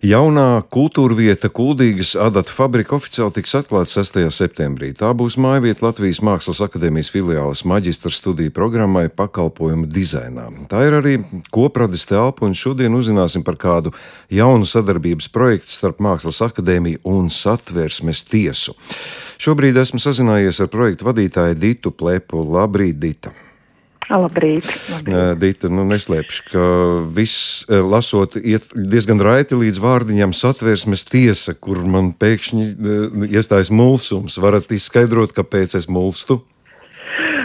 Jaunā kultūra vieta Kuldīgas adata fabrika oficiāli tiks atklāta 6. septembrī. Tā būs mājvieta Latvijas Mākslas akadēmijas filiāles maģistra studiju programmai pakalpojumu dizainā. Tā ir arī koprades telpa, un šodien uzzināsim par kādu jaunu sadarbības projektu starp Mākslas akadēmiju un satversmes tiesu. Šobrīd esmu sazinājies ar projektu vadītāju Ditu Plepu. Labrīt, Dita! Labrīt, labrīt. Dita, nu neslēpšu, ka viss lasot iet diezgan raiti līdz vārdiņam satversmes tiesa, kur man pēkšņi iestājas mulsums. Varat izskaidrot, kāpēc es mulstu?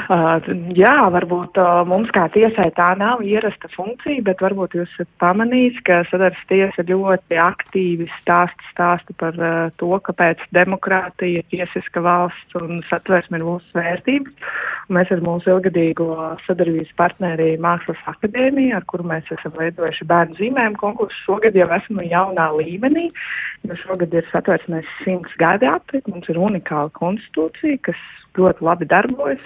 Uh, jā, varbūt uh, mums kā tiesai tā nav ierasta funkcija, bet varbūt jūs esat pamanījis, ka sadarbs tiesa ļoti aktīvi stāsta stāstu par uh, to, kāpēc demokrātija, tiesiska valsts un satversme ir mūsu vērtības. Mēs ar mūsu ilgadīgo sadarbības partneri Mākslas akadēmiju, ar kuru mēs esam veidojuši bērnu zīmējumu konkursu, šogad jau esmu jaunā līmenī, jo šogad ir satversmēs simts gadi aprit, mums ir unikāla konstitūcija, kas ļoti labi darbojas.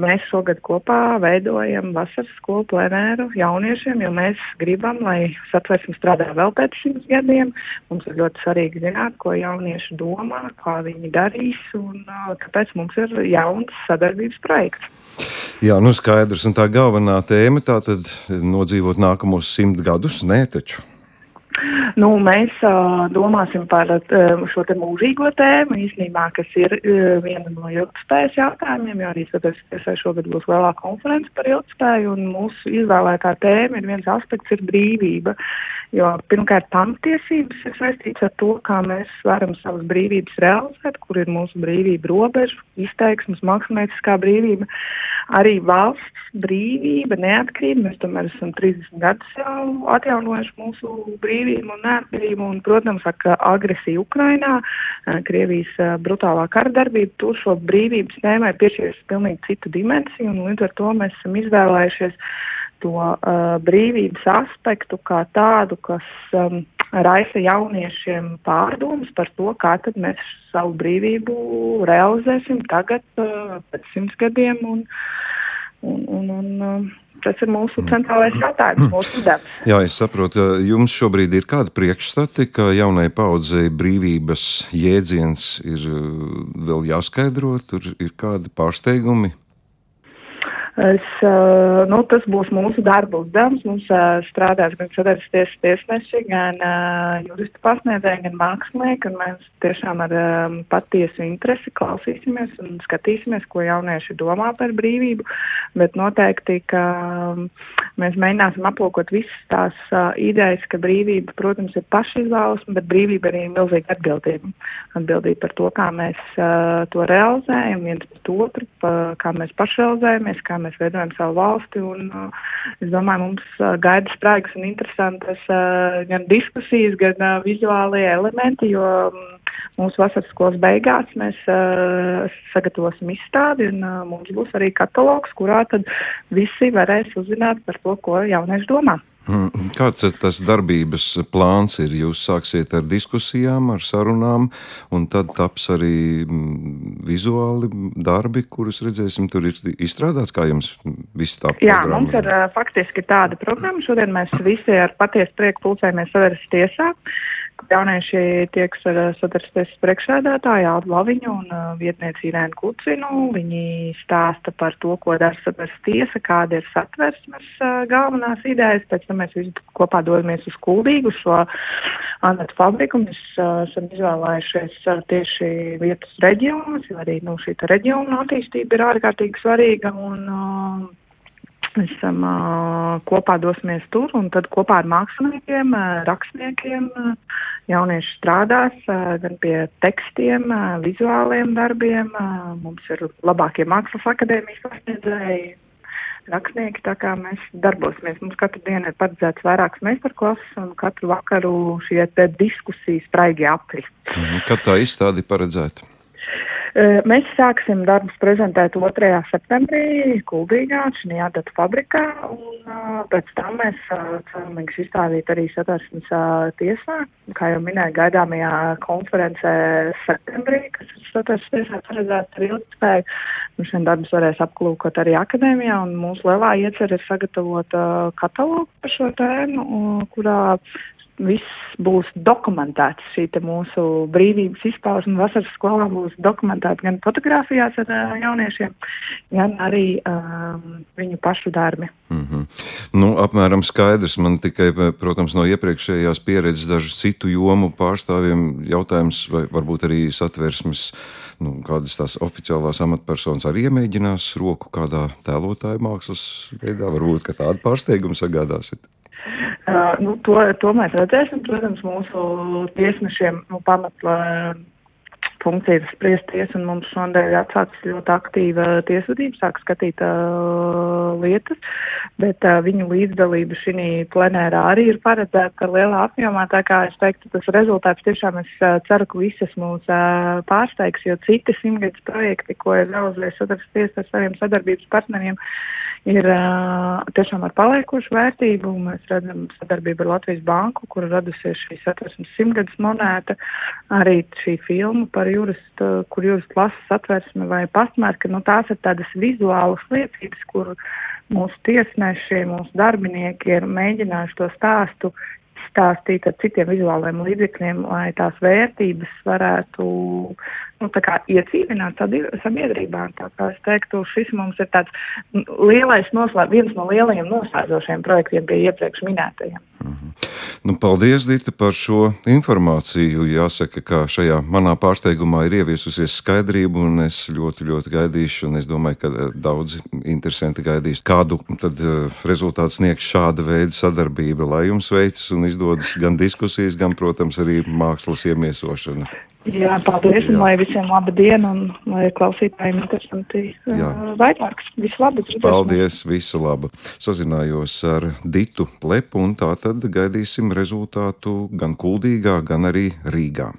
Mēs šogad kopā veidojam vasaras skolu plenēru jauniešiem, jo mēs gribam, lai satversme strādā vēl pēc simts gadiem. Mums ir ļoti svarīgi zināt, ko jaunieši domā, kā viņi darīs un kāpēc mums ir jauns sadarbības projekts. Jā, nu skaidrs, un tā galvenā tēma tā tad nodzīvot nākamos simt gadus, nē, taču. Nu, mēs uh, domāsim par uh, šo te mūžīgo tēmu, īstenībā, kas ir uh, viena no ilgspējas jautājumiem, jo arī Sabiedriskajai šogad būs lielā konference par ilgspēju, un mūsu izvēlētā tēma ir viens aspekts ir brīvība. Jo pirmkārt, pamatiesības ir saistīts ar to, kā mēs varam savas brīvības realizēt, kur ir mūsu brīvība robeža, izteiksmes, mākslinieckā brīvība. Arī valsts brīvība, neatkarība. Mēs tomēr esam 30 gadus jau atjaunojuši mūsu brīvību un neatkarību. Un, protams, ka agresija Ukrainā, Krievijas brutālā kara darbība, tur šo brīvības tēmai piešķirs pilnīgi citu dimensiju. Un līdz ar to mēs esam izvēlējušies to uh, brīvības aspektu kā tādu, kas um, raisa jauniešiem pārdomas par to, kā tad mēs savu brīvību realizēsim tagad, uh, pēc simts gadiem. Un, Un, un, un, um, tas ir mūsu centrālais jautājums, mūsu uzdevums. Jā, es saprotu, jums šobrīd ir kāda priekšstati, ka jaunai paudzei brīvības jēdziens ir uh, vēl jāskaidro, tur ir kādi pārsteigumi. Es, nu, tas būs mūsu darba uzdevums. Mums strādās gan sadarbības tiesneši, gan juristu pasniedzēji, gan mākslinieki. Mēs tiešām ar patiesu interesi klausīsimies un skatīsimies, ko jaunieši domā par brīvību. Bet noteikti, ka mēs mēģināsim aplūkot visas tās idejas, ka brīvība, protams, ir pašizvēlesme, bet brīvība arī ir milzīga atbildība. Atbildība par to, kā mēs to realizējam viens pret otru, kā mēs pašrealizējamies, kā mēs mēs veidojam savu valsti. Un, uh, es domāju, mums uh, gaida spraigas un interesantas uh, gan diskusijas, gan vizuālie elementi, jo um, mūsu vasaras skolas beigās mēs sagatavosim izstādi un mums būs arī katalogs, kurā tad visi varēs uzzināt par to, ko jaunieši domā. Kāds ir tas darbības plāns? Ir? Jūs sāksiet ar diskusijām, ar sarunām, un tad taps arī mm, vizuāli darbi, kurus redzēsim. Tur ir izstrādāts, kā jums viss tā programma. Jā, mums ir faktiski tāda programma. Šodien mēs visi ar patiesu prieku pulcējamies saveras tiesā. Jaunieši tieks ar sadarbības priekšsēdētāju Aldu Laviņu un uh, vietnieci Irēnu Kucinu. Viņi stāsta par to, ko dara sadarbības tiesa, kāda ir satversmes uh, galvenās idejas. Pēc tam mēs visi kopā dodamies uz Kuldīgu šo Anētu fabriku. Mēs esam izvēlējušies tieši vietas reģionus, jo arī nu, šī reģiona attīstība ir ārkārtīgi svarīga. Un, uh, esam uh, kopā dosimies tur, un tad kopā ar māksliniekiem, rakstniekiem jaunieši strādās gan pie tekstiem, vizuāliem darbiem. Mums ir labākie mākslas akadēmijas pasniedzēji, rakstnieki, tā kā mēs darbosimies. Mums katru dienu ir paredzēts vairākas meistarklases, un katru vakaru šie diskusijas spraigi apli. Mhm. Kad tā izstāde paredzēta? Mēs sāksim darbus prezentēt 2. septembrī Kuldīgā, šajā datu fabrikā, un pēc tam mēs cerams izstādīt arī satversmes tiesā, kā jau minēju, gaidāmajā konferencē septembrī, kas ir satversmes tiesā paredzēta ar ilgspēju. Nu, šiem darbus varēs apklūkot arī akadēmijā, un mūsu lielā iecer ir sagatavot katalogu par šo tēmu, kurā viss būs dokumentēts. Šī mūsu brīvības izpausme vasaras skolā būs dokumentēta gan fotografijās ar uh, jauniešiem, gan arī um, viņu pašu darbi. Mm -hmm. nu, apmēram skaidrs. Man tikai, protams, no iepriekšējās pieredzes dažu citu jomu pārstāvjiem jautājums, vai varbūt arī satversmes, nu, kādas tās oficiālās amatpersonas arī iemēģinās roku kādā tēlotāju mākslas veidā. Varbūt, ka tādu pārsteigumu sagādāsit. Uh, nu, to, to mēs redzēsim. Protams, mūsu tiesnešiem nu, pamatla funkcija ir spriest tiesu, un mums ir atsācis ļoti aktīva tiesvedība, sāk skatīt uh, lietas, bet uh, viņu līdzdalība šī plenērā arī ir paredzēta lielā apjomā, tā kā es teiktu, tas rezultāts tiešām es uh, ceru, ka visas mūs uh, pārsteigs, jo citi simtgadus projekti, ko ir vēlreiz sadarbības ar saviem sadarbības partneriem, ir uh, tiešām ar paliekošu vērtību. Mēs redzam sadarbību ar Latvijas banku, kur radusies šī satversmes simtgadus monēta, arī šī filma par juristu, kur juristu lases satversme vai pastmērka, nu tās ir tādas vizuālas liecības, kur mūsu tiesneši, mūsu darbinieki ir mēģinājuši to stāstu stāstīt ar citiem vizuāliem līdzekļiem, lai tās vērtības varētu nu, iedzīvināt sabiedrībā. Tā kā es teiktu, šis mums ir tāds lielais noslēg, viens no lielajiem noslēdzošiem projektiem pie iepriekš minētajiem. Nu, paldies, Dita, par šo informāciju. Jāsaka, ka šajā manā pārsteigumā ir ieviesusies skaidrība, un es ļoti, ļoti gaidīšu, un es domāju, ka eh, daudzi interesanti gaidīs, kādu tad uh, rezultātu sniegs šāda veida sadarbība, lai jums veicas un izdodas gan diskusijas, gan, protams, arī mākslas iemiesošana. Jā, paldies, un lai visiem laba diena, un lai klausītājiem interesanti vairāks. Visu labu! Paldies, visu labu! Sazinājos ar Ditu Plepu, un tā tad gaidīsim rezultātu gan Kuldīgā, gan arī Rīgā.